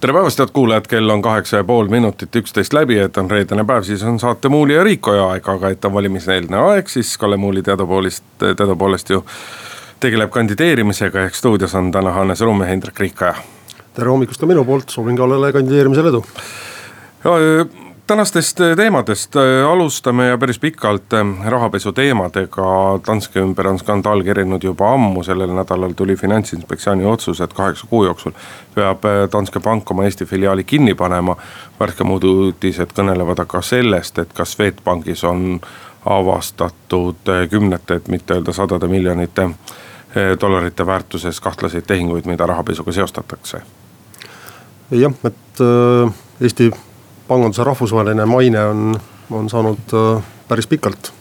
tere päevast, head kuulajad, kell on kaheksa ja pool minutit üksteist läbi, et on reedene päev, siis on saate Muuli ja Riikoja aeg, aga et on valimiseelne aeg, siis Kalle Muuli teadupoolest, teadupoolest ju tegeleb kandideerimisega, ehk stuudios on täna Hannes Rumme ja Indrek Riikoja. tere hommikust ka minu poolt, soovin Kallele kandideerimisel edu tänastest äh, teemadest äh, alustame ja päris pikalt äh, rahapesu teemadega. Danske ümber on skandaal kerinud juba ammu, sellel nädalal tuli finantsinspektsiooni otsus, et kaheksa kuu jooksul peab Danske pank oma Eesti filiaali kinni panema. värskemad uudised kõnelevad aga sellest, et ka Swedbankis on avastatud kümnete, et mitte öelda sadade miljonite dollarite väärtuses kahtlaseid tehinguid, mida rahapesuga seostatakse. jah, et Eesti panganduse rahvusvaheline maine on, on saanud äh, päris pikalt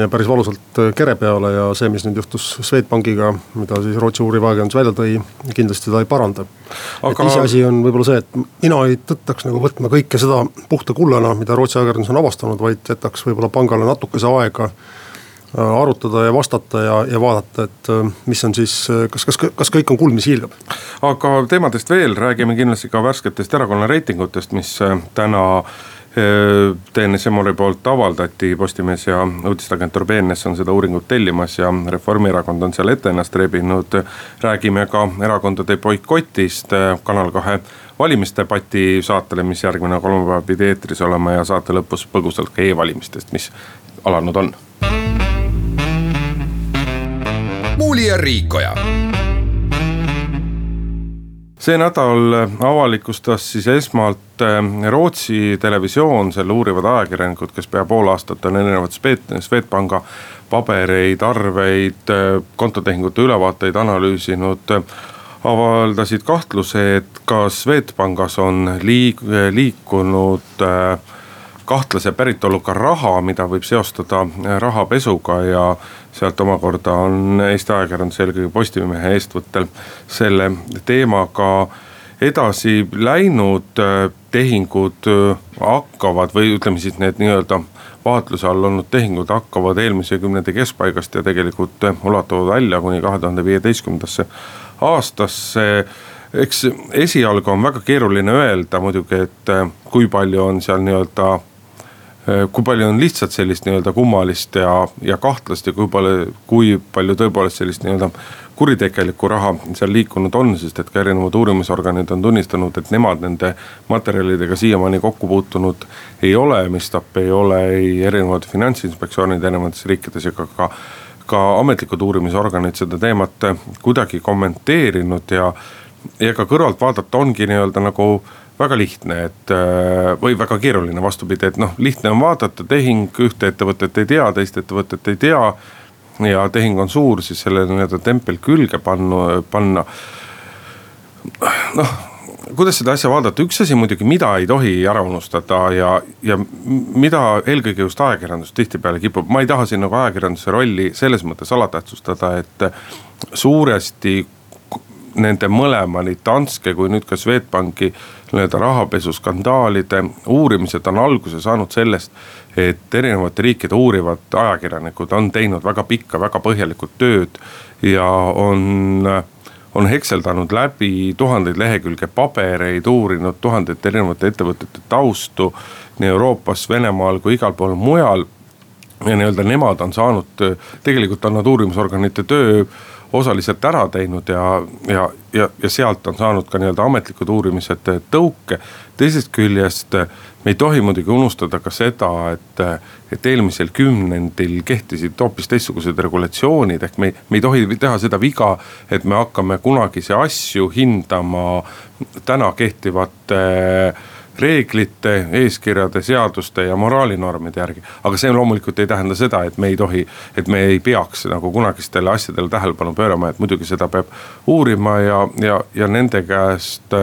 ja päris valusalt äh, kere peale ja see, mis nüüd juhtus Swedbankiga, mida siis Rootsi uuriv ajakirjandus välja tõi, kindlasti seda ei paranda. Aga.... et iseasi on võib-olla see, et mina ei tõttaks nagu võtma kõike seda puhta kullana, mida Rootsi ajakirjandus on avastanud, vaid jätaks võib-olla pangale natukese aega äh, arutada ja vastata ja, ja vaadata, et mis on siis, kas, kas, kas kõik on kuld, mis hiilgab. aga teemadest veel, räägime kindlasti ka värsketest erakonna reitingutest, mis täna TNS Emori poolt avaldati, Postimees ja uudisteagentuur BNS on seda uuringut tellimas ja Reformierakond on seal ette ennast rebinud. räägime ka erakondade boikotist, Kanal kahe valimisdebati saatele, mis järgmine kolmapäev pidi eetris olema ja saate lõpus põgusalt ka e-valimistest, mis alanud on. Muuli ja Riikoja see nädal avalikustas siis esmalt eh, Rootsi televisioon, selle uurivad ajakirjanikud, kes pea pool aastat on erinevat Swedbanka pabereid, arveid, eh, kontotehingute ülevaateid analüüsinud. avaldasid kahtluse, et ka Swedbankis on liik-, liikunud äh, kahtlase päritoluga raha, mida võib seostada äh, rahapesuga ja sealt omakorda on Eesti ajakirjandus, eelkõige Postimehe eestvõttel selle teemaga edasi läinud. Äh, tehingud äh, hakkavad või ütleme siis need nii-öelda vaatluse all olnud tehingud hakkavad eelmise kümnendi keskpaigast ja tegelikult ulatuvad välja kuni kahe tuhande viieteistkümnendasse aastasse eks esialgu on väga keeruline öelda muidugi, et kui palju on seal nii-öelda Äh, kui palju on lihtsalt sellist nii-öelda kummalist ja, ja kahtlast ja kui palju, kui palju tõepoolest sellist nii-öelda kuritegelikku raha seal liikunud on, sest et ka erinevad uurimisorganid on tunnistanud, et nemad nende materjalidega siiamaani kokku puutunud ei ole, mistap ei ole ei erinevad finantsinspektsioonid erinevates riikides ega ka, ka ametlikud uurimisorganid seda teemat kuidagi kommenteerinud ja, ja ka kõrvalt vaadata ongi nii-öelda nagu väga lihtne, et äh, või väga keeruline, vastupidi, et noh, lihtne on vaadata, tehing ühte ettevõtet ei tea, teist ettevõtet ei tea. ja tehing on suur, siis sellele nii-öelda tempel külge panna, panna. noh, kuidas seda asja vaadata, üks asi muidugi, mida ei tohi ära unustada ja, ja mida eelkõige just ajakirjandus tihtipeale kipub, ma ei taha siin nagu ajakirjanduse rolli selles mõttes alatähtsustada, et suuresti nende mõlema, nii Danske kui nüüd ka Swedbanki nii-öelda rahapesuskandaalide uurimised on alguse saanud sellest. et erinevate riikide uurivad ajakirjanikud on teinud väga pikka, väga põhjalikku tööd ja on on hekseldanud läbi tuhandeid lehekülge pabereid, uurinud tuhandete erinevate ettevõtete taustu nii Euroopas, Venemaal kui igal pool mujal. ja nii-öelda nemad on saanud, tegelikult on nad uurimisorganite töö osaliselt ära teinud ja, ja, ja, ja sealt on saanud ka nii-öelda ametlikud uurimised tõuke. teisest küljest me ei tohi muidugi unustada ka seda, et, et eelmisel kümnendil kehtisid hoopis teistsugused regulatsioonid, ehk me me ei tohi teha seda viga, et me hakkame kunagisi asju hindama täna kehtivate äh, reeglite, eeskirjade, seaduste ja moraalinormide järgi. aga see loomulikult ei tähenda seda, et me ei tohi, et me ei peaks nagu kunagistele asjadele tähelepanu pöörama, et muidugi seda peab uurima ja, ja, ja nende käest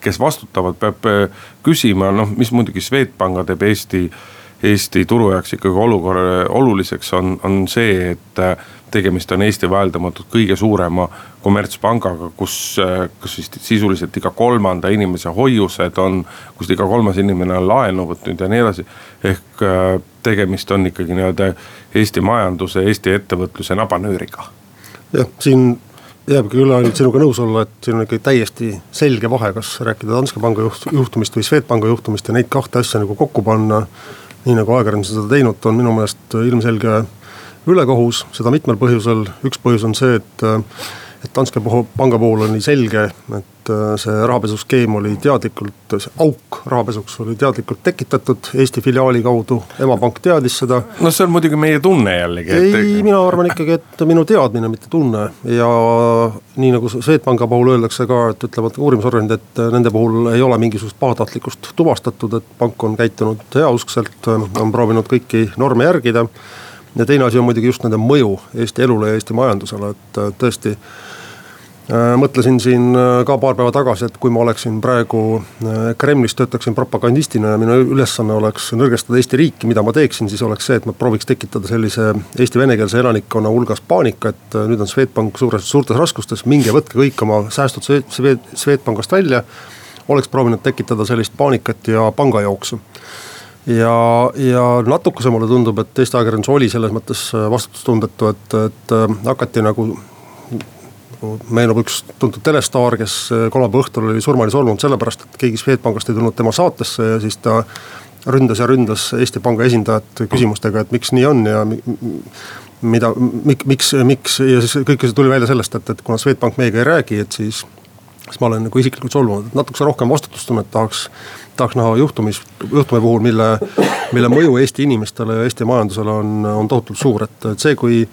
kes vastutavad, peab äh, küsima, noh, mis muidugi Swedbanka teeb Eesti Eesti turu jaoks ikkagi olukorra oluliseks on, on see, et tegemist on Eesti vaieldamatult kõige suurema kommertspangaga, kus, kus vist sisuliselt iga kolmanda inimese hoiused on, kust iga kolmas inimene on laenu võtnud ja nii edasi. ehk tegemist on ikkagi nii-öelda Eesti majanduse, Eesti ettevõtluse nabanööriga. jah, siin jääbki üle ainult sinuga nõus olla, et siin on ikkagi täiesti selge vahe, kas rääkida Danske panga juht, juhtumist või Swedbanka juhtumist ja neid kahte asja nagu kokku panna. nii nagu ajakirjandus on seda teinud, on minu meelest ilmselge ülekohus, seda mitmel põhjusel, üks põhjus on see, et et Danske panga puhul oli selge, et see rahapesuskeem oli teadlikult, see auk rahapesuks oli teadlikult tekitatud Eesti filiaali kaudu, emapank teadis seda. no see on muidugi meie tunne jällegi. ei, mina arvan ikkagi, et minu teadmine, mitte tunne ja nii nagu Swedbanka puhul öeldakse ka, et ütlevad uurimisorganid, et nende puhul ei ole mingisugust pahatahtlikkust tuvastatud, et pank on käitunud heauskselt, on proovinud kõiki norme järgida ja teine asi on muidugi just nende mõju Eesti elule ja Eesti majandusele, et tõesti äh, mõtlesin siin äh, ka paar päeva tagasi, et kui ma oleksin praegu äh, Kremlis, töötaksin propagandistina ja minu ülesanne oleks nõrgestada Eesti riiki, mida ma teeksin, siis oleks see, et ma prooviks tekitada sellise Eesti venekeelse elanikkonna hulgas paanika, et nüüd on Swedbank suures, suurtes raskustes, minge võtke kõik oma säästud Swedbankast välja. oleks proovinud tekitada sellist paanikat ja pangajooksu ja, ja natukese mulle tundub, et Eesti ajakirjandus oli selles mõttes äh, vastutustundetu, et, et äh, hakati nagu meenub üks tuntud telestaar, kes äh, kolmapäeva õhtul oli surmani surnud sellepärast, et keegi Swedbankist ei tulnud tema saatesse ja siis ta ründas ja ründas Eesti Panga esindajat küsimustega, et miks nii on ja mida, miks, miks ja siis kõik see tuli välja sellest, et, et kuna Swedbank meiega ei räägi, et siis siis ma olen nagu isiklikult solvunud, et natukese rohkem vastutustunnet tahaks tahaks näha juhtumis, juhtumi puhul, mille, mille mõju Eesti inimestele ja Eesti majandusele on, on tohutult suur, et, et see, kui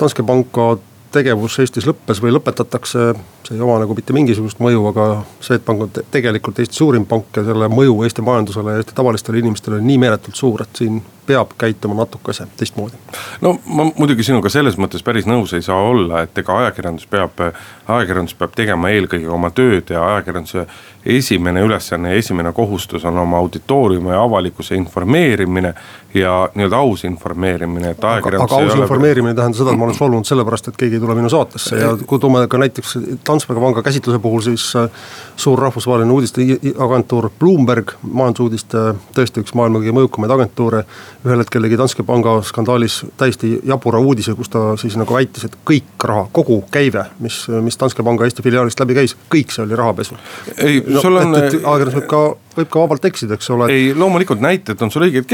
Danske Panka tegevus Eestis lõppes või lõpetatakse, see ei oma nagu mitte mingisugust mõju, aga Swedbank on te tegelikult Eesti suurim pank ja selle mõju Eesti majandusele ja Eesti tavalistele inimestele on nii meeletult suur, et siin peab käituma natukese teistmoodi. no ma muidugi sinuga selles mõttes päris nõus ei saa olla, et ega ajakirjandus peab, ajakirjandus peab tegema eelkõige oma tööd ja ajakirjanduse esimene ülesanne ja esimene kohustus on oma auditooriumi ja avalikkuse informeerimine ja nii-öelda aus informeerimine, et ajakirjandus. aga aus ole... informeerimine ei tähenda seda, et ma olen solvunud sellepärast, et keegi ei tule minu saatesse ja kui toome ka näiteks Danske panga käsitluse puhul, siis äh, suur rahvusvaheline uudisteagentuur Bloomberg, majandusuudiste tõesti üks maailma kõige mõjukamaid agentuure ühel hetkel tegi Danske panga skandaalis täiesti jabura uudise, kus ta siis nagu väitis, et kõik raha, kogu käive, mis, mis Danske panga Eesti filiaalist läbi käis, kõik see oli rahapesu. ei no,, sul on. ajakirjandus võib ka, võib ka vabalt eksida, eks ole. ei, loomulikult näited on sul õiged,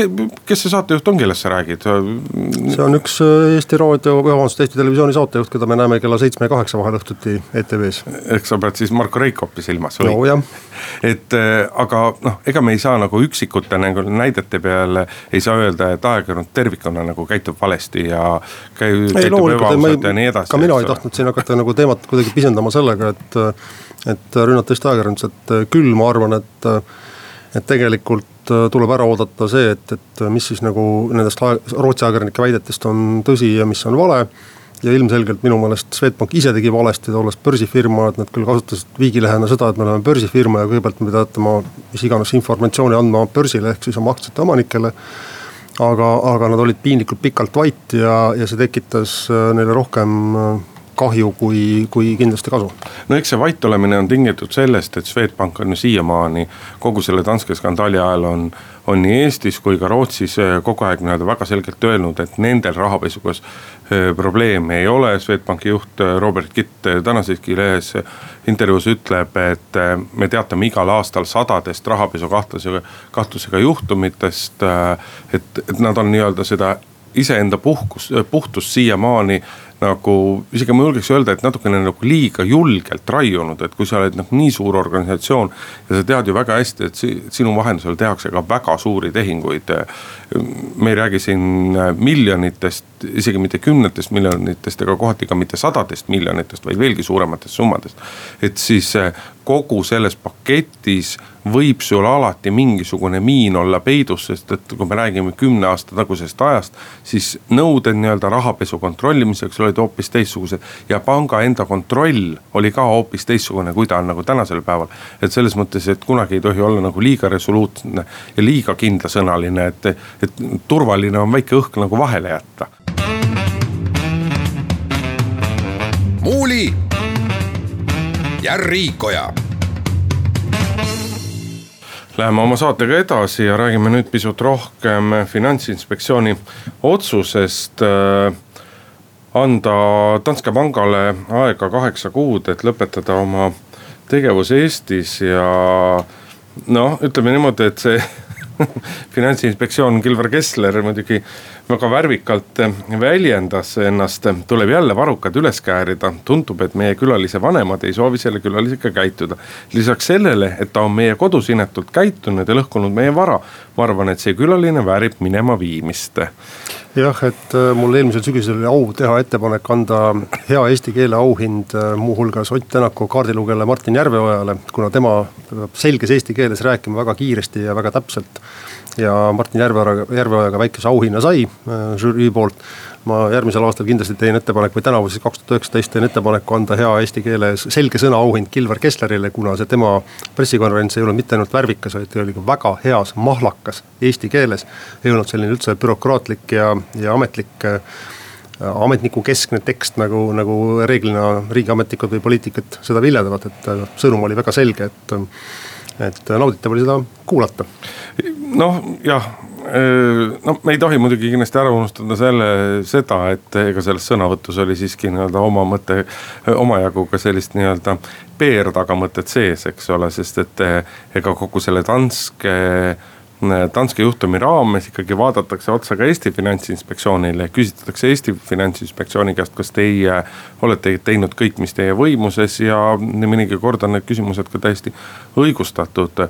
kes see saatejuht on, kellest sa räägid? see on üks äh, Eesti Raadio, vabandust, Eesti Televisiooni saatejuht, keda me näeme kella seitsme ja kaheksa vahel õhtuti ETV-s. ehk sa pead siis Marko Reikopi silmas või? no et äh, aga noh, ega me ei saa nagu üksikute nagu näidete peale ei saa öelda öelda, et ajakirjandus tervikuna nagu käitub valesti ja käi-, käitub ebaausalt ja nii edasi. ka mina ei tahtnud siin hakata nagu teemat kuidagi pisendama sellega, et, et rünnata Eesti ajakirjandust, et küll ma arvan, et, et tegelikult tuleb ära oodata see, et, et mis siis nagu nendest Rootsi ajakirjanike väidetest on tõsi ja mis on vale ja ilmselgelt minu meelest Swedbank ise tegi valesti, olles börsifirma, et nad küll kasutasid viigilehena seda, et me oleme börsifirma ja kõigepealt me peate oma mis iganes informatsiooni andma börsile, ehk siis oma aktsiate omanikele aga, aga nad olid piinlikult pikalt vait ja, ja see tekitas äh, neile rohkem äh, kahju kui, kui kindlasti kasu. no eks see vait olemine on tingitud sellest, et Swedbank on ju siiamaani kogu selle Danske skandaali ajal on, on nii Eestis kui ka Rootsis äh, kogu aeg nii-öelda väga selgelt öelnud, et nendel rahapesuga probleeme ei ole. Swedbanki juht Robert Kitt tänaseski lehes intervjuus ütleb, et me teatame igal aastal sadadest rahapesu kahtlusega, kahtlusega juhtumitest. Et, et nad on nii-öelda seda iseenda puhkus, puhtust siiamaani nagu isegi ma julgeks öelda, et natukene nagu liiga julgelt raiunud, et kui sa oled nagu nii suur organisatsioon. ja sa tead ju väga hästi, et sinu vahendusel tehakse ka väga suuri tehinguid. me ei räägi siin miljonitest, isegi mitte kümnetest miljonitest ega kohati ka mitte sadadest miljonitest, vaid veelgi suurematest summadest. et siis kogu selles paketis võib sul alati mingisugune miin olla peidus, sest et kui me räägime kümne aasta tagusest ajast. siis nõuded nii-öelda rahapesu kontrollimiseks olid hoopis teistsugused ja panga enda kontroll oli ka hoopis teistsugune, kui ta on nagu tänasel päeval. et selles mõttes, et kunagi ei tohi olla nagu liiga resoluutne ja liiga kindlasõnaline, et, et turvaline on väike õhk nagu vahele jätta. muuli ja Riikoja Läheme oma saatega edasi ja räägime nüüd pisut rohkem finantsinspektsiooni otsusest äh, anda Danske pangale aega kaheksa kuud, et lõpetada oma tegevus Eestis ja noh, ütleme niimoodi, et see finantsinspektsioon Kilvar Kessler muidugi väga värvikalt väljendas ennast, tuleb jälle varrukad üles käärida. tundub, et meie külalise vanemad ei soovi selle külalisega käituda. lisaks sellele, et ta on meie kodus inetult käitunud ja lõhkunud meie vara, ma arvan, et see külaline väärib minema viimist jah, et äh, mul eelmisel sügisel oli au teha ettepanek anda hea eesti keele auhind äh, muuhulgas Ott Tänaku kaardilugejale Martin Järveojale, kuna tema selges eesti keeles rääkima väga kiiresti ja väga täpselt. Ja Martin Järveojaga, Järveojaga väikese auhinna sai äh, žürii poolt ma järgmisel aastal kindlasti teen ettepaneku või tänavu siis kaks tuhat üheksateist teen ettepaneku anda hea eesti keeles selge sõna auhind Kilvar Kesslerile, kuna see tema pressikonverents ei olnud mitte ainult värvikas, vaid ta oli ka väga heas, mahlakas eesti keeles. ei olnud selline üldse bürokraatlik ja, ja ametlik äh, ametniku keskne tekst, nagu, nagu reeglina riigiametnikud või poliitikud seda viljelevad, et äh, sõnum oli väga selge, et et nauditav oli seda kuulata. noh, jah, no me ei tohi muidugi kindlasti ära unustada selle, seda, et ega selles sõnavõtus oli siiski nii-öelda oma mõte, omajagu ka sellist nii-öelda PR-tagamõtet sees, eks ole, sest et ega kogu selle Danske Danske juhtumi raames ikkagi vaadatakse otsa ka Eesti Finantsinspektsioonile, küsitletakse Eesti Finantsinspektsiooni käest, kas teie olete teinud kõik, mis teie võimuses ja nii mõnigi kord on need küsimused ka täiesti õigustatud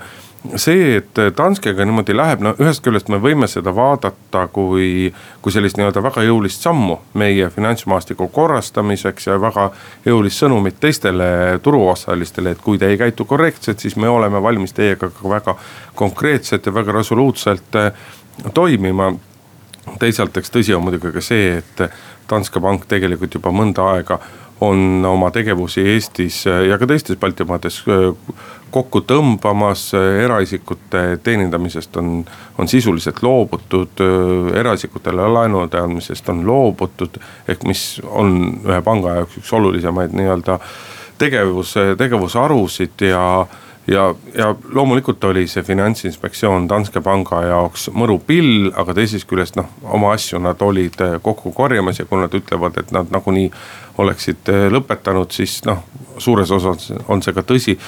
see, et Danskega niimoodi läheb, no ühest küljest me võime seda vaadata kui, kui sellist nii-öelda väga jõulist sammu meie finantsmaastiku korrastamiseks ja väga jõulist sõnumit teistele turuosalistele, et kui te ei käitu korrektselt, siis me oleme valmis teiega ka väga konkreetselt ja väga resoluutselt eh, toimima. teisalt, eks tõsi on muidugi ka see, et Danske pank tegelikult juba mõnda aega on oma tegevusi Eestis ja ka teistes Baltimaades äh, kokku tõmbamas, eraisikute teenindamisest on, on sisuliselt loobutud, äh, eraisikutele laenude andmisest on loobutud. ehk mis on ühe panga jaoks üks olulisemaid nii-öelda tegevus, tegevusharusid ja ja, ja loomulikult oli see finantsinspektsioon Danske panga jaoks mõru pill, aga teisest küljest noh, oma asju nad olid äh, kokku korjamas ja kui nad ütlevad, et nad nagunii oleksid äh, lõpetanud, siis noh, suures osas on see ka tõsi.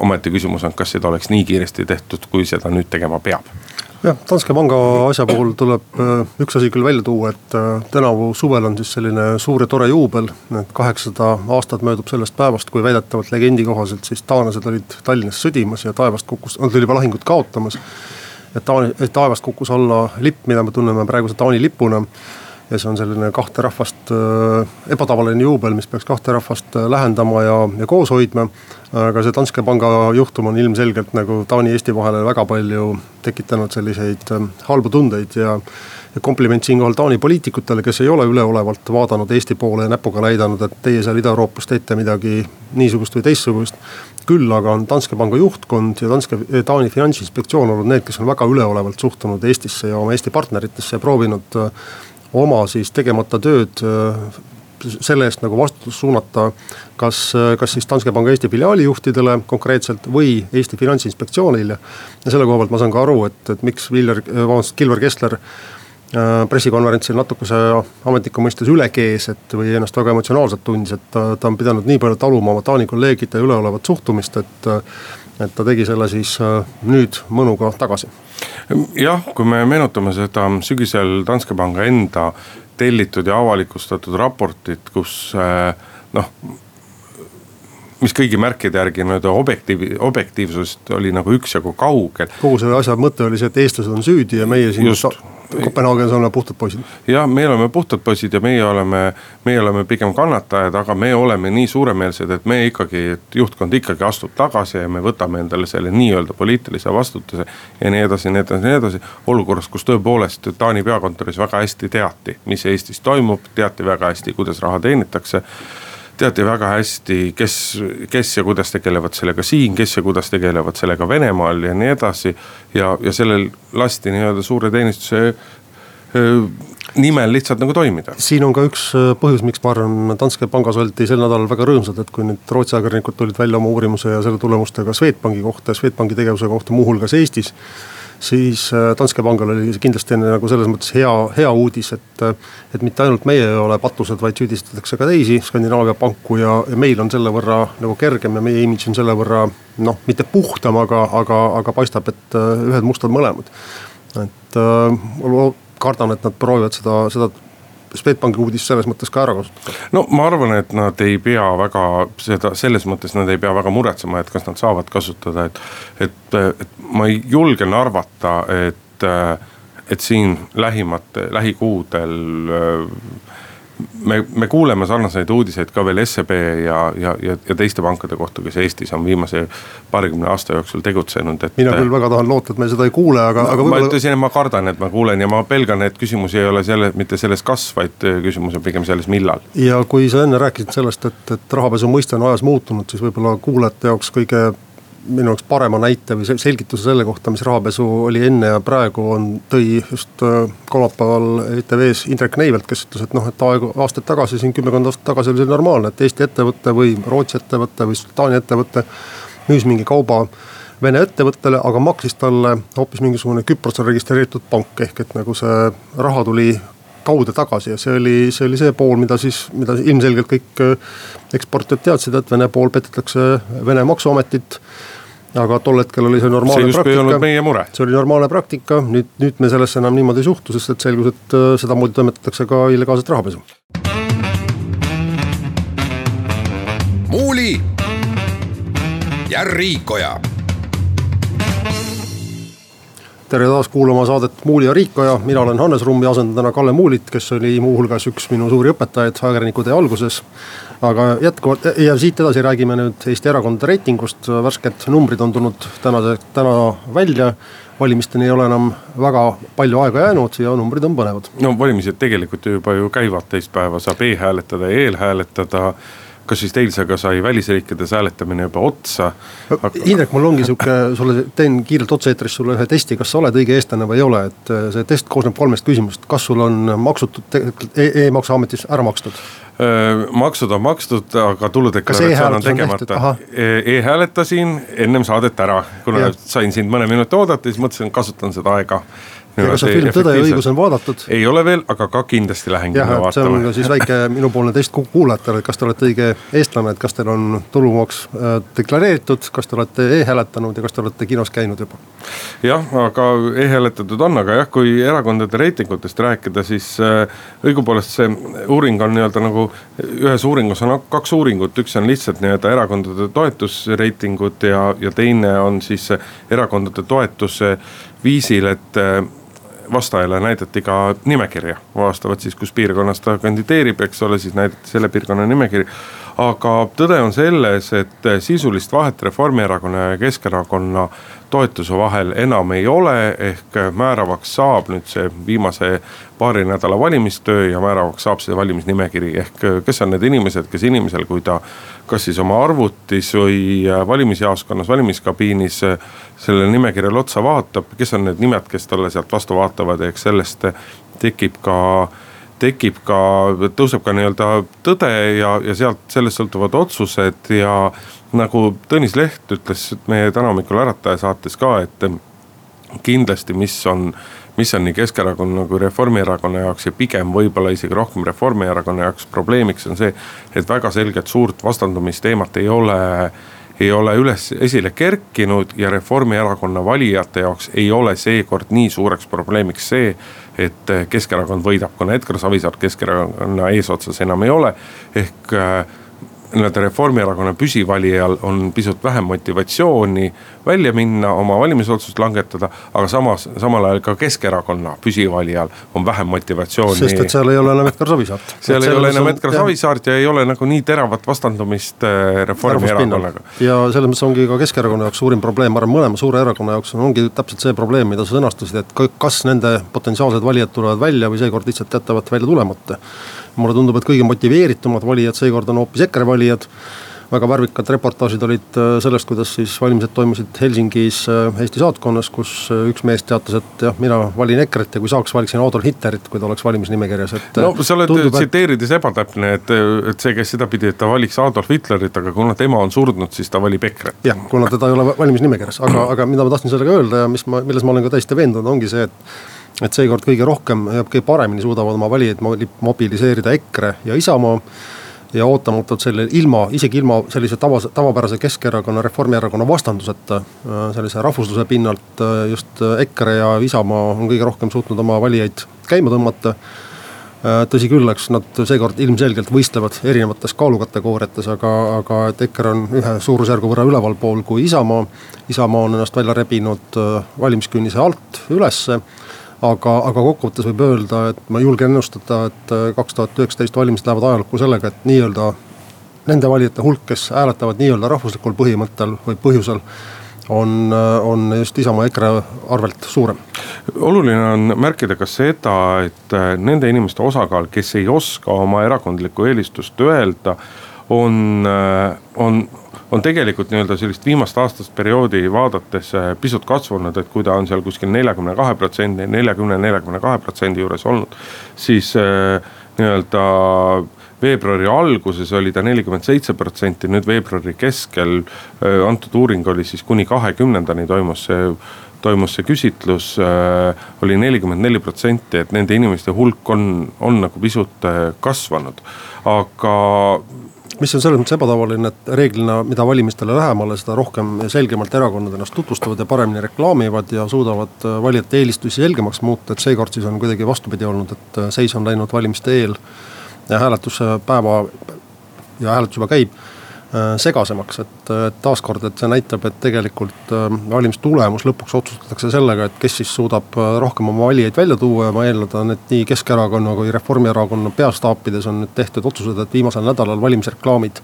ometi küsimus on, kas seda oleks nii kiiresti tehtud, kui seda nüüd tegema peab jah, Danske panga asja puhul tuleb äh, üks asi küll välja tuua, et äh, tänavu suvel on siis selline suur ja tore juubel. et kaheksasada aastat möödub sellest päevast, kui väidetavalt legendi kohaselt siis taanlased olid Tallinnas sõdimas ja taevast kukkus, nad olid juba lahingut kaotamas. et taevast kukkus alla lipp, mida me tunneme praeguse Taani lipuna ja see on selline kahte rahvast äh, ebatavaline juubel, mis peaks kahte rahvast äh, lähendama ja, ja koos hoidma. aga see Danske panga juhtum on ilmselgelt nagu Taani-Eesti vahele väga palju tekitanud selliseid äh, halbu tundeid ja ja kompliment siinkohal Taani poliitikutele, kes ei ole üleolevalt vaadanud Eesti poole ja näpuga näidanud, et teie seal Ida-Euroopas teete midagi niisugust või teistsugust. küll aga on Danske panga juhtkond ja Danske, Taani finantsinspektsioon olnud need, kes on väga üleolevalt suhtunud Eestisse ja oma Eesti partneritesse ja proovinud oma siis tegemata tööd äh, selle eest nagu vastutus suunata kas, äh, kas siis Danske panga Eesti filiaali juhtidele konkreetselt või Eesti Finantsinspektsioonile. ja selle koha pealt ma saan ka aru, et, et miks Viljar, äh, vabandust, Kilvar Kessler pressikonverentsil natukese ametniku mõistes üle kees, et või ennast väga emotsionaalselt tundis, et ta, ta on pidanud nii palju taluma oma Taani kolleegide üleolevat suhtumist, et. et ta tegi selle siis nüüd mõnuga tagasi jah, kui me meenutame seda sügisel Danske panga enda tellitud ja avalikustatud raportit, kus eh, noh mis kõigi märkide järgi nii-öelda objektiiv, objektiivsusest oli nagu üksjagu kaugel. kogu selle asja mõte oli see, et eestlased on süüdi ja meie siin. just, Kopenhaagenis oleme puhtad poisid. jah, me oleme puhtad poisid ja meie oleme, meie oleme pigem kannatajad, aga me oleme nii suuremeelsed, et me ikkagi, et juhtkond ikkagi astub tagasi ja me võtame endale selle nii-öelda poliitilise vastutuse. ja nii edasi, nii edasi, nii edasi, olukorras, kus tõepoolest Taani peakontoris väga hästi teati, mis Eestis toimub, teati väga hästi, kuidas raha teenitakse teati väga hästi, kes, kes ja kuidas tegelevad sellega siin, kes ja kuidas tegelevad sellega Venemaal ja nii edasi. ja, ja sellel lasti nii-öelda suure teenistuse nimel lihtsalt nagu toimida. siin on ka üks põhjus, miks ma arvan, Danske pangas oldi sel nädalal väga rõõmsad, et kui nüüd Rootsi ajakirjanikud tulid välja oma uurimuse ja selle tulemustega Swedbanki kohta ja Swedbanki tegevuse kohta muuhulgas Eestis siis äh, Danske pangal oli kindlasti nagu selles mõttes hea, hea uudis, et. Äh, et mitte ainult meie ei ole patused, vaid süüdistatakse ka teisi Skandinaavia panku ja, ja meil on selle võrra nagu kergem ja meie imidž on selle võrra noh, mitte puhtam, aga, aga, aga paistab, et äh, ühed mustad mõlemad. et kardan, et nad proovivad seda, seda Swedbanki uudist selles mõttes ka ära kasutada? no ma arvan, et nad ei pea väga seda, selles mõttes nad ei pea väga muretsema, et kas nad saavad kasutada, et. et, et ma julgen arvata, et, et siin lähimate, lähikuudel me, me kuuleme sarnaseid uudiseid ka veel SEB ja, ja, ja, ja teiste pankade kohta, kes Eestis on viimase paarikümne aasta jooksul tegutsenud, et. mina küll väga tahan loota, et me seda ei kuule, aga, aga võib-olla. ma ütlesin, et ma kardan, et ma kuulen ja ma pelgan, et küsimus ei ole selle, mitte selles, kas, vaid küsimus on pigem selles, millal. ja kui sa enne rääkisid sellest, et, et rahapesu mõiste on ajas muutunud, siis võib-olla kuulajate jaoks kõige minu jaoks parema näite või selgituse selle kohta, mis rahapesu oli enne ja praegu on, tõi just äh, kolmapäeval ETV-s Indrek Neivelt, kes ütles, et noh, et aegu, aastaid tagasi, siin kümmekond aastat tagasi oli see normaalne, et Eesti ettevõte või Rootsi ettevõte või Taani ettevõte müüs mingi kauba Vene ettevõttele, aga maksis talle hoopis mingisugune Küprosel registreeritud pank, ehk et nagu see raha tuli kaude tagasi ja see oli, see oli see pool, mida siis, mida ilmselgelt kõik äh, eksportijad teadsid, et Vene pool petetakse Vene maksuametit aga tol hetkel oli see normaalne see praktika. olnud meie mure. see oli normaalne praktika, nüüd, nüüd me sellesse enam niimoodi ei suhtu, sest et selgus, et äh, sedamoodi toimetatakse ka illegaalset rahapesu. muuli ja Riikoja. Tere taas kuulama saadet Muuli ja Riikoja, mina olen Hannes Rumm ja asendan täna Kalle Muulit, kes oli muuhulgas üks minu suuri õpetajaid ajakirjaniku tee alguses. Aga jätkuvalt ja siit edasi räägime nüüd Eesti erakondade reitingust, värsked numbrid on tulnud tänase, täna välja. valimisteni ei ole enam väga palju aega jäänud ja numbrid on põnevad. no valimised tegelikult ju juba ju käivad, teist päeva saab e-hääletada ja eelhääletada kas vist eilsega sai välisriikides hääletamine juba otsa aga.... Indrek, mul ongi sihuke, sulle teen kiirelt otse-eetris sulle ühe testi, kas sa oled õige eestlane või ei ole, et see test koosneb kolmest küsimusest, kas sul on maksud e-maksuametis ära makstud? maksud on makstud, aga tuludeklaratsioon on tegemata e. e-hääletasin ennem saadet ära, kuna ja. sain sind mõne minuti oodata, siis mõtlesin, kasutan seda aega ja kas see film Tõde ja õigus on vaadatud? ei ole veel, aga ka kindlasti lähen kinno vaatama. see on siis väike minupoolne test kuulajatele, et kas te olete õige eestlane, et kas teil on tulumaks äh, deklareeritud, kas te olete e-hääletanud ja kas te olete kinos käinud juba? jah, aga e-hääletatud on, aga jah, kui erakondade reitingutest rääkida, siis äh, õigupoolest see uuring on nii-öelda nagu, ühes uuringus on kaks uuringut, üks on lihtsalt nii-öelda erakondade toetusreitingud ja, ja teine on siis erakondade toetuse viisil, et äh, vastajale näidati ka nimekirja, vastavalt siis, kus piirkonnas ta kandideerib, eks ole, siis näidati selle piirkonna nimekiri. Aga tõde on selles, et sisulist vahet Reformierakonna ja Keskerakonna toetuse vahel enam ei ole, ehk määravaks saab nüüd see viimase paari nädala valimistöö ja määravaks saab see valimisnimekiri, ehk kes on need inimesed, kes inimesel, kui ta kas siis oma arvutis või valimisjaoskonnas, valimiskabiinis sellele nimekirjale otsa vaatab, kes on need nimed, kes talle sealt vastu vaatavad, eks sellest tekib ka tekib ka, tõuseb ka nii-öelda tõde ja, ja sealt, sellest sõltuvad otsused ja nagu Tõnis Leht ütles meie täna hommikul Ärataja saates ka, et kindlasti, mis on mis on nii Keskerakonna kui Reformierakonna jaoks ja pigem võib-olla isegi rohkem Reformierakonna jaoks probleemiks on see, et väga selget suurt vastandumisteemat ei ole ei ole üles, esile kerkinud ja Reformierakonna valijate jaoks ei ole seekord nii suureks probleemiks see, et Keskerakond võidab, kuna Edgar Savisaar Keskerakonna eesotsas enam ei ole. ehk nii-öelda Reformierakonna püsivalijal on pisut vähem motivatsiooni välja minna, oma valimisotsust langetada. aga samas, samal ajal ka Keskerakonna püsivalijal on vähem motivatsiooni. sest et seal ei ole enam Edgar Savisaart. seal ei ole enam Edgar Savisaart ja ei ole nagu nii teravat vastandumist äh, Reformierakonnaga. ja selles mõttes ongi ka Keskerakonna jaoks suurim probleem, ma arvan, mõlema suure erakonna jaoks ongi täpselt see probleem, mida sa sõnastasid, et kas nende potentsiaalsed valijad tulevad välja või seekord lihtsalt jätavad välja tulemata mulle tundub, et kõige motiveeritumad valijad seekord on hoopis EKRE valijad väga värvikad reportaažid olid äh, sellest, kuidas siis valimised toimusid Helsingis äh, Eesti saatkonnas, kus äh, üks mees teatas, et jah, mina valin EKRE-t ja kui saaks, valiksin Adolf Hitlerit, kui ta oleks valimisnimekirjas, et. no sa oled tsiteerides et... ebatäpne, et, et see käis sedapidi, et ta valiks Adolf Hitlerit, aga kuna tema on surnud, siis ta valib EKRE-t. jah, kuna teda ei ole valimisnimekirjas, aga, aga mida ma tahtsin sellega öelda ja mis ma, milles ma olen ka täiesti veendunud, ongi see, et et seekord kõige rohkem ja kõige paremini suudavad oma valijaid mobiliseerida EKRE ja Isamaa. ja ootamatult selle ilma, isegi ilma sellise tava, tavapärase Keskerakonna, Reformierakonna vastanduseta. Äh, sellise rahvusluse pinnalt äh, just EKRE ja Isamaa on kõige rohkem suutnud oma valijaid käima tõmmata äh, tõsi küll, eks nad seekord ilmselgelt võistlevad erinevates kaalukategooriates, aga, aga et EKRE on ühe suurusjärgu võrra ülevalpool kui Isamaa. Isamaa on ennast välja rebinud valimiskünnise alt ülesse aga, aga kokkuvõttes võib öelda, et ma julgen ennustada, et äh, kaks tuhat üheksateist valimised lähevad ajalukku sellega, et nii-öelda nende valijate hulk, kes hääletavad nii-öelda rahvuslikul põhimõttel või põhjusel on, äh, on just Isamaa EKRE arvelt suurem. oluline on märkida ka seda, et äh, nende inimeste osakaal, kes ei oska oma erakondlikku eelistust öelda, on, on on tegelikult nii-öelda sellist viimast aastast perioodi vaadates äh, pisut kasvanud, et kui ta on seal kuskil neljakümne kahe protsendi, neljakümne, neljakümne kahe protsendi juures olnud. siis äh, nii-öelda veebruari alguses oli ta nelikümmend seitse protsenti, nüüd veebruari keskel äh, antud uuring oli siis kuni kahekümnendani toimus see toimus see küsitlus äh,, oli nelikümmend neli protsenti, et nende inimeste hulk on, on nagu pisut äh, kasvanud. aga mis on selles mõttes ebatavaline, et reeglina, mida valimistele lähemale, seda rohkem ja selgemalt erakonnad ennast tutvustavad ja paremini reklaamivad ja suudavad äh, valijate eelistusi selgemaks muuta, et seekord siis on kuidagi vastupidi olnud, et äh, seis on läinud valimiste eel ja hääletuspäeva ja hääletus juba käib segasemaks, et, et taaskord, et see näitab, et tegelikult äh, valimistulemus lõpuks otsustatakse sellega, et kes siis suudab äh, rohkem oma valijaid välja tuua ja ma eeldan, et nii Keskerakonna kui Reformierakonna peastaapides on nüüd tehtud otsused, et viimasel nädalal valimisreklaamid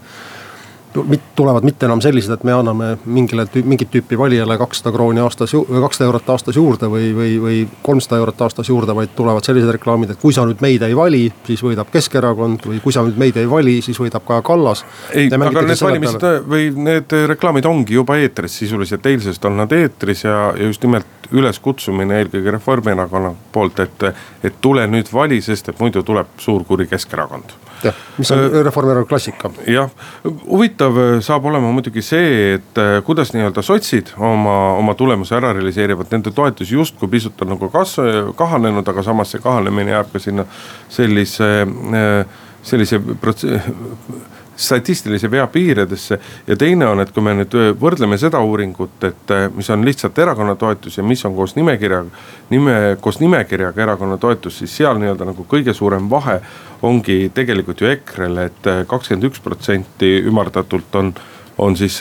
tulevad mitte enam sellised, et me anname mingile, mingit tüüpi valijale kakssada krooni aastas kakssada eurot aastas juurde või, või, või kolmsada eurot aastas juurde, vaid tulevad sellised reklaamid, et kui sa nüüd meid ei vali, siis võidab Keskerakond või kui sa nüüd meid ei vali, siis võidab Kaja Kallas. ei, aga need valimised peale. või need reklaamid ongi juba eetris sisuliselt, eilsest on nad eetris ja, ja just nimelt üleskutsumine eelkõige Reformierakonna poolt, et, et tule nüüd vali, sest et muidu tuleb suur kuri Keskerakond jah, mis on äh, Reformierakonna klassika. jah, huvitav äh, saab olema muidugi see, et äh, kuidas nii-öelda sotsid oma, oma tulemuse ära realiseerivad, nende toetus justkui pisut on nagu kasv-, kahanenud, aga samas see kahanemine jääb ka sinna sellise, sellise prots-, statistilise vea piiridesse. ja teine on, et kui me nüüd võrdleme seda uuringut, et mis on lihtsalt erakonna toetus ja mis on koos nimekirja, nime, koos nimekirjaga erakonna toetus, siis seal nii-öelda nagu kõige suurem vahe ongi tegelikult ju EKRE-l et, et kakskümmend üks protsenti ümardatult on on siis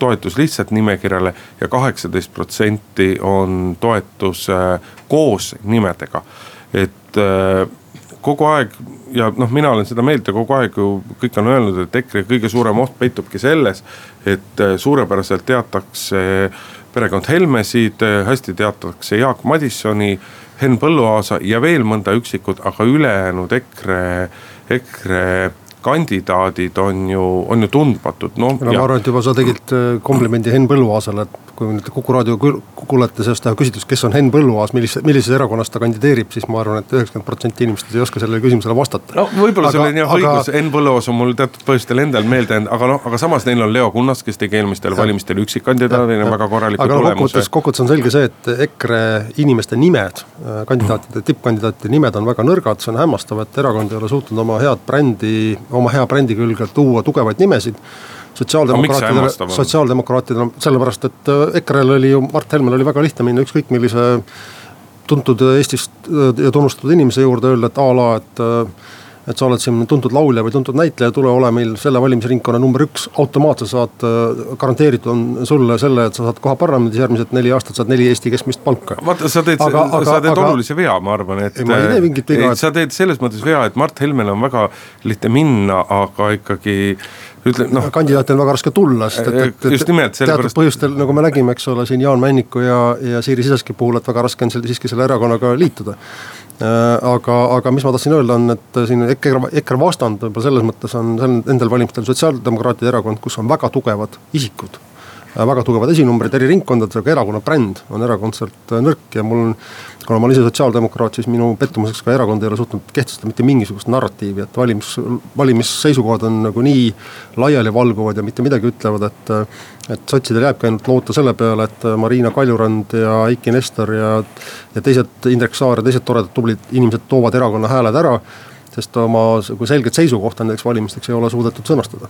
toetus lihtsalt nimekirjale ja kaheksateist protsenti on toetus koos nimedega. et kogu aeg ja noh, mina olen seda meelt ja kogu aeg ju kõik on öelnud, et EKRE kõige suurem oht peitubki selles, et äh, suurepäraselt teatakse perekond Helmesid, äh, hästi teatakse Jaak Madissoni, Henn Põlluaasa ja veel mõnda üksikut, aga ülejäänud EKRE, EKRE kandidaadid on ju, on ju tundmatud, noh. no ma arvan, et juba sa tegid äh, komplimendi Henn Põlluaasale, et kui nüüd Kuku raadio kuulete sellest teha küsitlust, kes on Henn Põlluaas, millise, millises erakonnas ta kandideerib, siis ma arvan et, et üheksakümmend protsenti inimestest ei oska sellele küsimusele vastata. no võib-olla sul on jah aga... õigus, Henn Põlluaas on mul teatud põhjustel endal meelde jäänud, aga noh, aga samas neil on Leo Kunnas, kes tegi eelmistel valimistel üksikkandidaadina väga korraliku aga tulemuse. kokkuvõttes, kokkuvõttes on selge see, et EKRE inimeste nimed, äh, kandidaatide, tippkandidaatide nimed on väga nõrgad, see on hämmastav, et erakond ei ole suutnud oma head brändi, oma hea brändi külge tuua tugevaid nimesid sotsiaaldemokraatidele, sotsiaaldemokraatidele, sellepärast et äh, EKRE-l oli ju, Mart Helmel oli väga lihtne minna ükskõik millise tuntud Eestist äh, ja tunnustatud inimese juurde, öelda, et a la, et äh, et sa oled siin tuntud laulja või tuntud näitleja, tule ole meil selle valimisringkonna number üks, automaatselt saad, garanteeritud on sulle selle, et sa saad koha parlamendis, järgmised neli aastat saad neli Eesti keskmist palka. vaata, sa teed, sa teed aga, olulise vea, ma arvan, et. ei, ma ei tee mingit viga. sa teed selles mõttes vea, et Mart Helmel on väga lihtne minna, aga ikkagi ütle noh. kandidaati on väga raske tulla, sest et, et, et just nimelt teatud pärast... põhjustel, nagu me nägime, eks ole, siin Jaan Männiku ja, ja Siiri Sisaski puhul, et väga raske on seal siiski selle erakonnaga liituda. Äh, aga, aga mis ma tahtsin öelda, on, et siin EKRE, EKRE vastand võib-olla selles mõttes on nendel valimistel Sotsiaaldemokraatide erakond, kus on väga tugevad isikud Äh, väga tugevad esinumbrid eri ringkondades, aga erakonna bränd on erakordselt äh, nõrk ja mul on. Kuna ma olen ise sotsiaaldemokraat, siis minu pettumuseks ka erakond ei ole suutnud kehtestada mitte mingisugust narratiivi, et valimis, valimisseisukohad on nagu nii laialivalguvad ja mitte midagi ütlevad, et. et sotsidel jääbki ainult loota selle peale, et Marina Kaljurand ja Eiki Nestor ja, ja teised, Indrek Saar ja teised toredad tublid inimesed toovad erakonna hääled ära sest oma selget seisukohta nendeks valimisteks ei ole suudetud sõnastada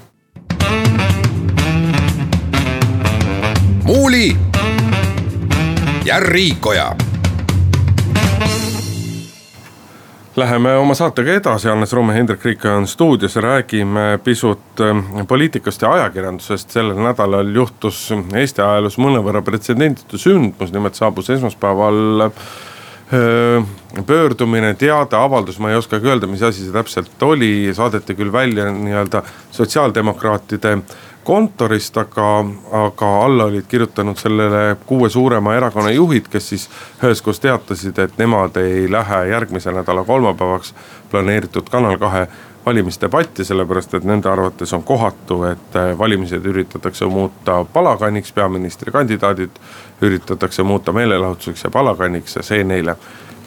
Muuli ja Riikoja. Läheme oma saatega edasi, Hannes Rumme, Hendrik Riikoja on stuudios ja räägime pisut ähm, poliitikast ja ajakirjandusest. sellel nädalal juhtus Eesti ajaloos mõnevõrra pretsedenditu sündmus, nimelt saabus esmaspäeval äh, pöördumine, teade, avaldus, ma ei oskagi öelda, mis asi see täpselt oli, saadeti küll välja nii-öelda sotsiaaldemokraatide kontorist, aga, aga alla olid kirjutanud sellele kuue suurema erakonna juhid, kes siis üheskoos teatasid, et nemad ei lähe järgmise nädala kolmapäevaks planeeritud Kanal kahe valimisdebatti, sellepärast et nende arvates on kohatu, et valimised üritatakse muuta palaganiks, peaministrikandidaadid üritatakse muuta meelelahutuseks ja palaganiks ja see neile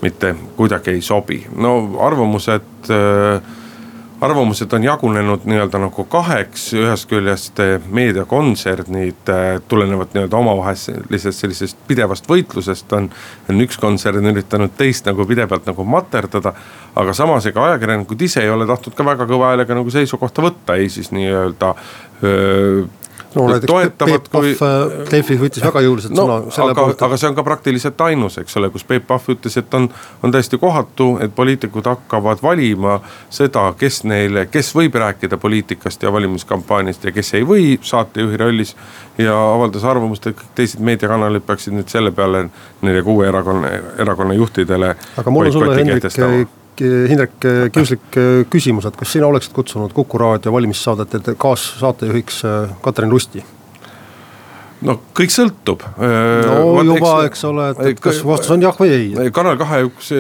mitte kuidagi ei sobi. no arvamused äh, arvamused on jagunenud nii-öelda nagu kaheks, ühest küljest meediakontsernid eh, tulenevad nii-öelda omavahelisest sellisest pidevast võitlusest on. on üks kontsern üritanud teist nagu pidevalt nagu materdada, aga samas ega ajakirjanikud ise ei ole tahtnud ka väga kõva häälega nagu seisukohta võtta, ei siis nii-öelda no näiteks Peep Pahv kui... Delfis võttis väga jõuliselt no, sõna selle aga, poolt. aga see on ka praktiliselt ainus, eks ole, kus Peep Pahv ütles, et on, on täiesti kohatu, et poliitikud hakkavad valima seda, kes neile, kes võib rääkida poliitikast ja valimiskampaaniast ja kes ei või saatejuhi rollis. ja avaldas arvamust, et kõik teised meediakanalid peaksid nüüd selle peale neile kuue erakonna, erakonna juhtidele. aga mul on sulle Hendrik Hindrek, kiuslik äh, küsimus, et kas sina oleksid kutsunud Kuku raadio valimissaadete kaassaatejuhiks Katrin Lusti? no kõik sõltub. Äh, no Vaat, juba, eks ole, et, et kas vastus on jah või ei? kanal kahe üks,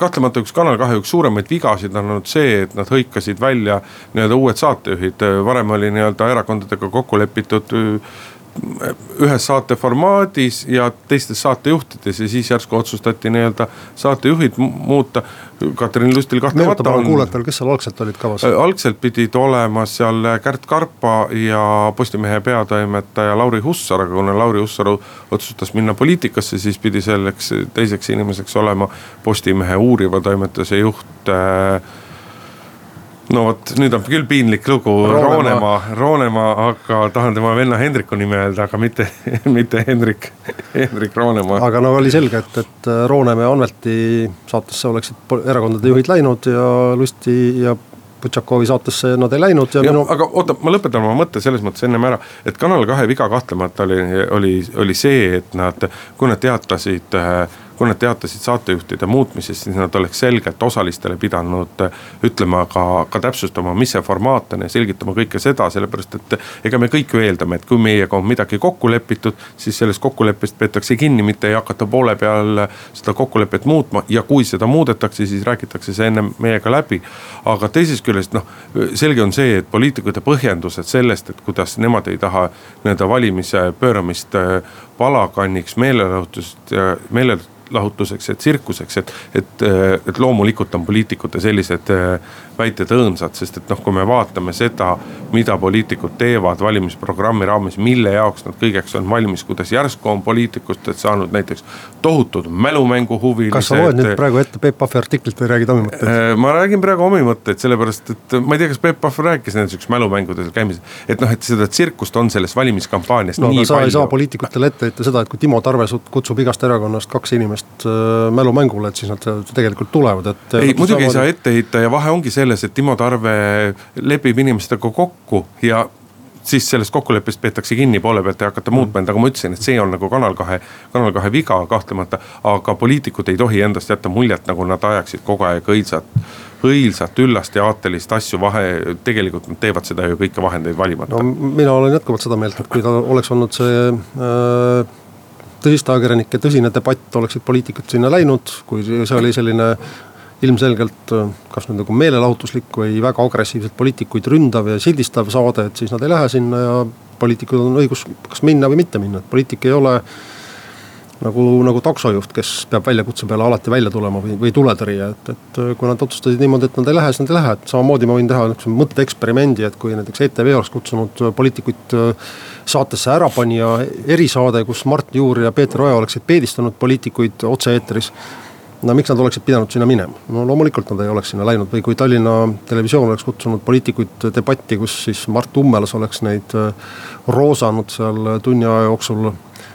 kahtlemata üks Kanal kahe üks suuremaid vigasid on olnud see, et nad hõikasid välja nii-öelda uued saatejuhid, varem oli nii-öelda erakondadega kokku lepitud ühes saate formaadis ja teistes saatejuhtides ja siis järsku otsustati nii-öelda saatejuhid muuta. Katrin Lustil kahtlemata on. kuulajatele, kes seal algselt olid kavas? Äh, algselt pidid olema seal Kärt Karpa ja Postimehe peatoimetaja Lauri Hussar, aga kuna Lauri Hussar otsustas minna poliitikasse, siis pidi selleks teiseks inimeseks olema Postimehe uuriva toimetuse juht äh, no vot, nüüd on küll piinlik lugu, Roonemaa, Roonemaa, aga tahan tema venna Hendriku nime öelda, aga mitte, mitte Hendrik, Hendrik Roonemaa. aga no oli selge, et, et Roonemaa ja Anvelti saatesse oleksid erakondade juhid läinud ja Lusti ja Butšakovi saatesse nad ei läinud ja, ja minu. aga oota, ma lõpetan oma mõtte selles mõttes ennem ära, et Kanal kahe viga kahtlemata oli, oli, oli see, et nad, kui nad teatasid äh, kui nad teatasid saatejuhtide muutmisest, siis nad oleks selgelt osalistele pidanud äh, ütlema ka, ka täpsustama, mis see formaat on ja selgitama kõike seda, sellepärast et. ega me kõik ju eeldame, et kui meiega on midagi kokku lepitud, siis sellest kokkuleppest peetakse kinni, mitte ei hakata poole peal seda kokkulepet muutma ja kui seda muudetakse, siis räägitakse see enne meiega läbi. aga teisest küljest noh, selge on see, et poliitikute põhjendused sellest, et kuidas nemad ei taha nii-öelda valimise pööramist palaganniks meelelahutust ja meelelahutuseks ja tsirkuseks, et, et, et loomulikult on poliitikute sellised äh, väited õõnsad, sest et noh, kui me vaatame seda, mida poliitikud teevad valimisprogrammi raames, mille jaoks nad kõigeks on valmis, kuidas järsku on poliitikutest saanud näiteks tohutud mälumänguhuvilised. kas sa loed nüüd praegu ette Peep Pahvi artiklit või räägid omi mõtteid? Äh, ma räägin praegu omi mõtteid, sellepärast et ma ei tea, kas Peep Pahv rääkis näiteks mälumängudel käimisel. et noh, et seda tsirkust on selles valimiskampaanias no, nii sa palju. sa ei saa poliitikutele ette mõtlesite seda, et kui Timo Tarve kutsub igast erakonnast kaks inimest mälumängule, et siis nad tegelikult tulevad, et. ei, muidugi ei saa ette heita ja vahe ongi selles, et Timo Tarve lepib inimestega kokku ja siis sellest kokkuleppest peetakse kinni, poole pealt ei hakata muutma, ent nagu ma ütlesin, et see on nagu Kanal kahe, Kanal kahe viga kahtlemata. aga poliitikud ei tohi endast jätta muljet, nagu nad ajaksid kogu aeg õilsat, õilsat, üllast ja aatelist asju vahe. tegelikult nad teevad seda ju kõike vahendeid valimata. no mina olen jätkuvalt seda meelt, et kui ta oleks olnud see äh, tõsiste ajakirjanike tõsine debatt, oleksid poliitikud sinna läinud, kui see oli selline ilmselgelt kas nüüd nagu meelelahutuslik või väga agressiivselt poliitikuid ründav ja sildistav saade, et siis nad ei lähe sinna ja poliitikul on õigus kas minna või mitte minna, et poliitik ei ole nagu, nagu taksojuht, kes peab väljakutse peale alati välja tulema või, või tuletõrje, et, et kui nad otsustasid niimoodi, et nad ei lähe, siis nad ei lähe, et samamoodi ma võin teha niisuguse mõtteeksperimendi, et kui näiteks ETV oleks kutsunud poliitikuid saatesse Ärapanija erisaade, kus Mart Juur ja Peeter Oja oleksid peedistanud poliitikuid otse-eetris no miks nad oleksid pidanud sinna minema, no loomulikult nad ei oleks sinna läinud või kui Tallinna Televisioon oleks kutsunud poliitikuid debatti, kus siis Mart Ummelas oleks neid äh, roosanud seal tunni aja jooksul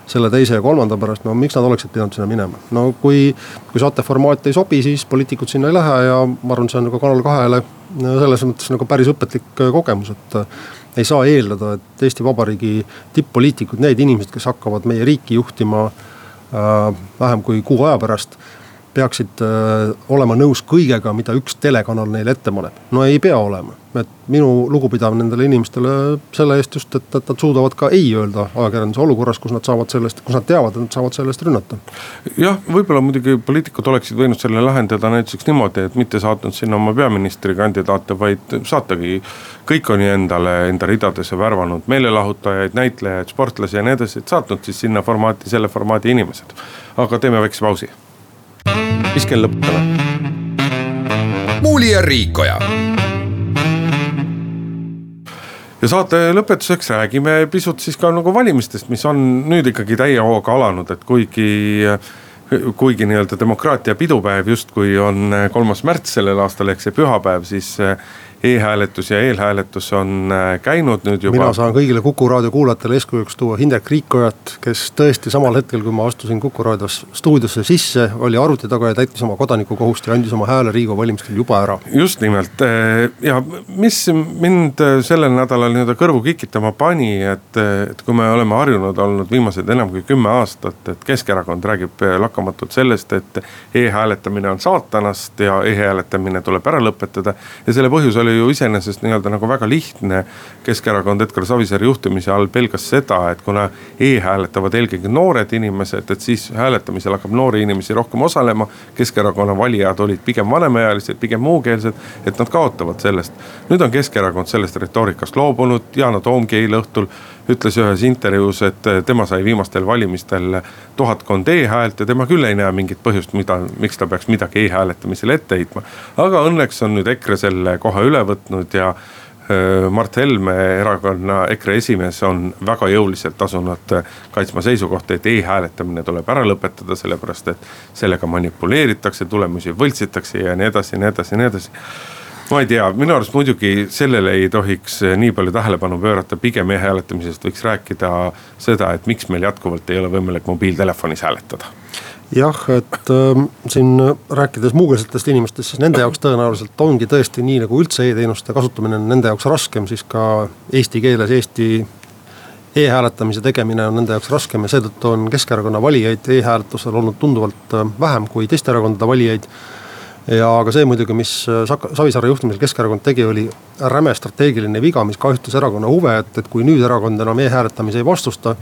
selle teise ja kolmanda pärast, no miks nad oleksid pidanud sinna minema. no kui, kui saateformaat ei sobi, siis poliitikud sinna ei lähe ja ma arvan, see on nagu Kanal kahele selles mõttes nagu päris õpetlik äh, kogemus, et äh, ei saa eeldada, et Eesti Vabariigi tipp-poliitikud, need inimesed, kes hakkavad meie riiki juhtima äh, vähem kui kuu aja pärast peaksid äh, olema nõus kõigega, mida üks telekanal neile ette paneb. no ei pea olema, et minu lugupidav nendele inimestele selle eest just, et, et nad suudavad ka ei öelda ajakirjanduse olukorras, kus nad saavad sellest, kus nad teavad, et nad saavad selle eest rünnata. jah, võib-olla muidugi poliitikud oleksid võinud selle lahendada näiteks niimoodi, et mitte saatnud sinna oma peaministrikandidaate, vaid saatagi kõik on ju endale, enda ridadesse värvanud meelelahutajaid, näitlejaid, sportlasi ja nii edasi, et saatnud siis sinna formaati selle formaadi inimesed. aga teeme väikse pausi mis kell lõpetame? muuli ja Riikoja. ja saate lõpetuseks räägime pisut siis ka nagu valimistest, mis on nüüd ikkagi täie hooga alanud, et kuigi kuigi nii-öelda demokraatia pidupäev justkui on kolmas märts sellel aastal ehk see pühapäev, siis e-hääletus ja eelhääletus on äh, käinud nüüd juba. mina saan kõigile Kuku raadio kuulajatele eeskujuks tuua Hindrek Riikojat, kes tõesti samal hetkel, kui ma astusin Kuku raadios stuudiosse sisse, oli arvuti taga ja täitis oma kodanikukohust ja andis oma hääle Riigikogu valimistel juba ära. just nimelt äh, ja mis mind äh, sellel nädalal nii-öelda kõrvu kikitama pani, et, et kui me oleme harjunud olnud viimased enam kui kümme aastat, et Keskerakond räägib lakkamatult sellest, et e-hääletamine on saatanast ja e-hääletamine tuleb ära lõpetada ja selle põhjus oli oli ju iseenesest nii-öelda nagu väga lihtne. Keskerakond Edgar Savisaare juhtimise all pelgas seda, et kuna e-hääletavad eelkõige noored inimesed, et siis hääletamisel hakkab noori inimesi rohkem osalema. Keskerakonna valijad olid pigem vanemaealised, pigem muukeelsed, et nad kaotavad sellest. nüüd on Keskerakond sellest retoorikast loobunud, Yana Toom eile õhtul ütles ühes intervjuus, et tema sai viimastel valimistel tuhatkond e-häält ja tema küll ei näe mingit põhjust, mida, miks ta peaks midagi e-hääletamisele ette heitma. aga õnneks on nüüd EKRE selle koha üle võtnud ja Mart Helme, erakonna EKRE esimees, on väga jõuliselt asunud kaitsma seisukohta, et e-hääletamine tuleb ära lõpetada, sellepärast et sellega manipuleeritakse, tulemusi võltsitakse ja nii edasi ja nii edasi ja nii edasi ma ei tea, minu arust muidugi sellele ei tohiks nii palju tähelepanu pöörata, pigem e-hääletamisest võiks rääkida seda, et miks meil jätkuvalt ei ole võimalik mobiiltelefonis hääletada. Jah, et äh, siin rääkides muukeelsetest inimestest, siis nende jaoks tõenäoliselt ongi tõesti nii, nagu üldse e-teenuste kasutamine on nende jaoks raskem, siis ka eesti keeles Eesti e-hääletamise tegemine on nende jaoks raskem ja seetõttu on Keskerakonna valijaid e-hääletusel olnud tunduvalt äh, vähem kui teiste erakondade valijaid ja aga see muidugi, mis äh, Savisaare juhtimisel Keskerakond tegi, oli räme strateegiline viga, mis kahjustas erakonna huve, et, et kui nüüd erakond enam e-hääletamise ei vastusta.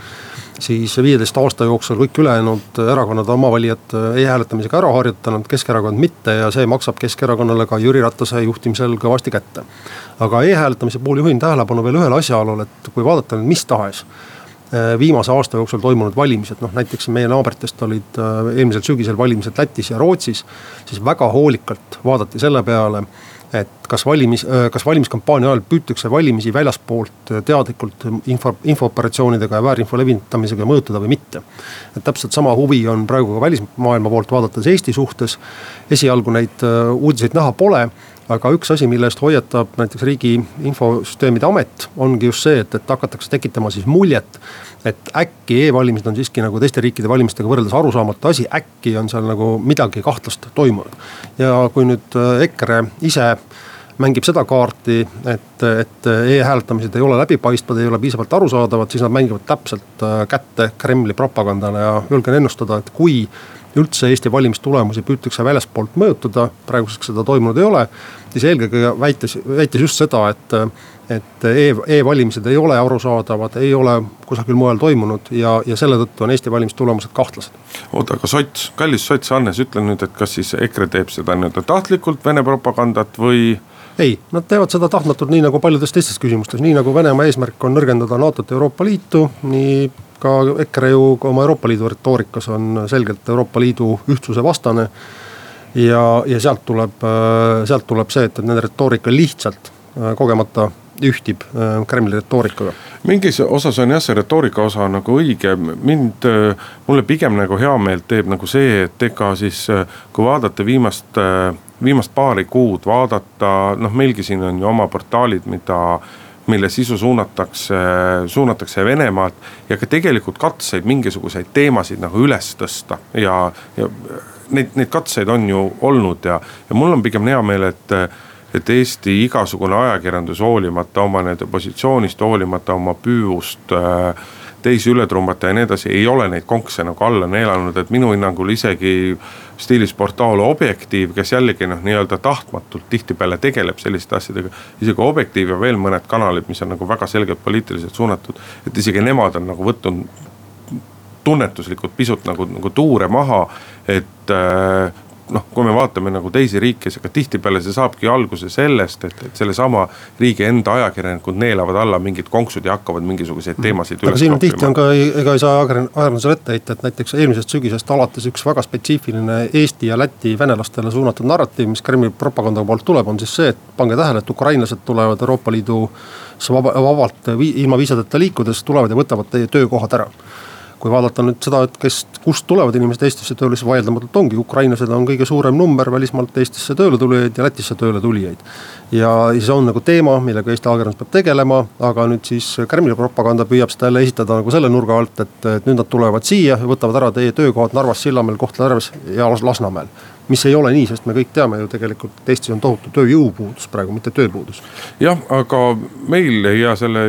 siis viieteist aasta jooksul kõik ülejäänud erakonnad oma valijad äh, e-hääletamisega ära harjutanud, Keskerakond mitte ja see maksab Keskerakonnale ka Jüri Ratase juhtimisel kõvasti kätte. aga e-hääletamise puhul juhin tähelepanu veel ühele asjaolule, et kui vaadata nüüd mis tahes viimase aasta jooksul toimunud valimised, noh näiteks meie naabritest olid äh, eelmisel sügisel valimised Lätis ja Rootsis. siis väga hoolikalt vaadati selle peale, et kas valimis, äh, kas valimiskampaania ajal püütakse valimisi väljaspoolt teadlikult info, infooperatsioonidega ja väärinfo levitamisega mõjutada või mitte. et täpselt sama huvi on praegu ka välismaailma poolt vaadates Eesti suhtes. esialgu neid uudiseid näha pole aga üks asi, mille eest hoiatab näiteks Riigi Infosüsteemide Amet, ongi just see, et, et hakatakse tekitama siis muljet. et äkki e-valimised on siiski nagu teiste riikide valimistega võrreldes arusaamatu asi, äkki on seal nagu midagi kahtlast toimunud. ja kui nüüd äh, EKRE ise mängib seda kaarti, et, et e-hääletamised ei ole läbipaistvad, ei ole piisavalt arusaadavad, siis nad mängivad täpselt äh, kätte Kremli propagandale ja julgen ennustada, et kui üldse Eesti valimistulemusi püütakse väljaspoolt mõjutada, praeguseks seda toimunud ei ole. siis eelkõige väitis, väitis just seda, et, et e, e-valimised ei ole arusaadavad, ei ole kusagil mujal toimunud ja, ja selle tõttu on Eesti valimistulemused kahtlased. oota, aga sots, kallis sots Hannes, ütle nüüd, et kas siis EKRE teeb seda nii-öelda tahtlikult Vene propagandat või ei, nad teevad seda tahtmatult, nii nagu paljudes teistes küsimustes, nii nagu Venemaa eesmärk on nõrgendada NATO-t ja Euroopa Liitu, nii ka EKRE ju oma Euroopa Liidu retoorikas on selgelt Euroopa Liidu ühtsuse vastane. ja, ja sealt tuleb, sealt tuleb see, et, et nende retoorika lihtsalt kogemata ühtib Kremli retoorikaga. mingis osas on jah, see retoorika osa nagu õige, mind, mulle pigem nagu heameelt teeb nagu see, et ega siis kui vaadata viimast viimast paari kuud vaadata, noh meilgi siin on ju oma portaalid, mida mille sisu suunatakse, suunatakse Venemaalt ja ka tegelikult katseid mingisuguseid teemasid nagu üles tõsta ja, ja neid, neid katseid on ju olnud ja, ja mul on pigem hea meel, et et Eesti igasugune ajakirjandus, hoolimata oma nii-öelda positsioonist, hoolimata oma püüust äh, teisi üle trumbata ja nii edasi, ei ole neid konkse nagu alla neelanud, et minu hinnangul isegi stiilis portaal Objektiiv, kes jällegi noh, nii-öelda tahtmatult tihtipeale tegeleb selliste asjadega. isegi Objektiiv ja veel mõned kanalid, mis on nagu väga selgelt poliitiliselt suunatud, et isegi nemad on nagu võtnud tunnetuslikult pisut nagu, nagu tuure maha, et äh, noh, kui me vaatame nagu teisi riike, siis ega tihtipeale see saabki alguse sellest, et, et sellesama riigi enda ajakirjanikud neelavad alla mingid konksud ja hakkavad mingisuguseid teemasid üles. aga siin tihti on ka, ega ei saa ajakirjandusele ette heita, et näiteks eelmisest sügisest alates üks väga spetsiifiline Eesti ja Läti venelastele suunatud narratiiv, mis Kremli propaganda poolt tuleb, on siis see, et pange tähele, et ukrainlased tulevad Euroopa Liidu vaba, vabalt ilma viisadeta liikudes, tulevad ja võtavad teie töökohad ära kui vaadata nüüd seda, et kes, kust tulevad inimesed Eestisse tööle, siis vaieldamatult ongi, ukrainlased on kõige suurem number välismaalt Eestisse tööle tulijaid ja Lätisse tööle tulijaid. ja see on nagu teema, millega Eesti ajakirjandus peab tegelema, aga nüüd siis Kremli propaganda püüab seda jälle esitada nagu selle nurga alt, et, et nüüd nad tulevad siia ja võtavad ära teie töökohad Narvas, Sillamäel, Kohtla-Järves ja Lasnamäel mis ei ole nii, sest me kõik teame ju tegelikult, et Eestis on tohutu tööjõupuudus praegu, mitte tööpuudus. jah, aga meil ei jää selle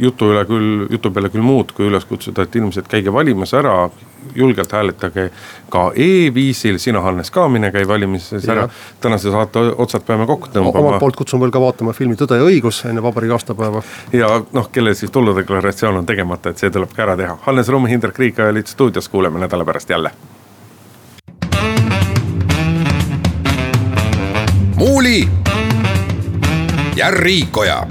jutu üle küll, jutu peale küll muud, kui üles kutsuda, et inimesed käige valimas ära. julgelt hääletage ka e-viisil, sina Hannes ka mine käi valimises ära. tänase saate otsad peame kokku tõmbama. omalt poolt kutsun veel ka vaatama filmi Tõde ja õigus enne vabariigi aastapäeva. ja noh, kellel siis tuludeklaratsioon on tegemata, et see tuleb ka ära teha. Hannes Rumm, Hindrek Riik olid stuudios, kuuleme nädala pärast jälle. muuli ja Riikoja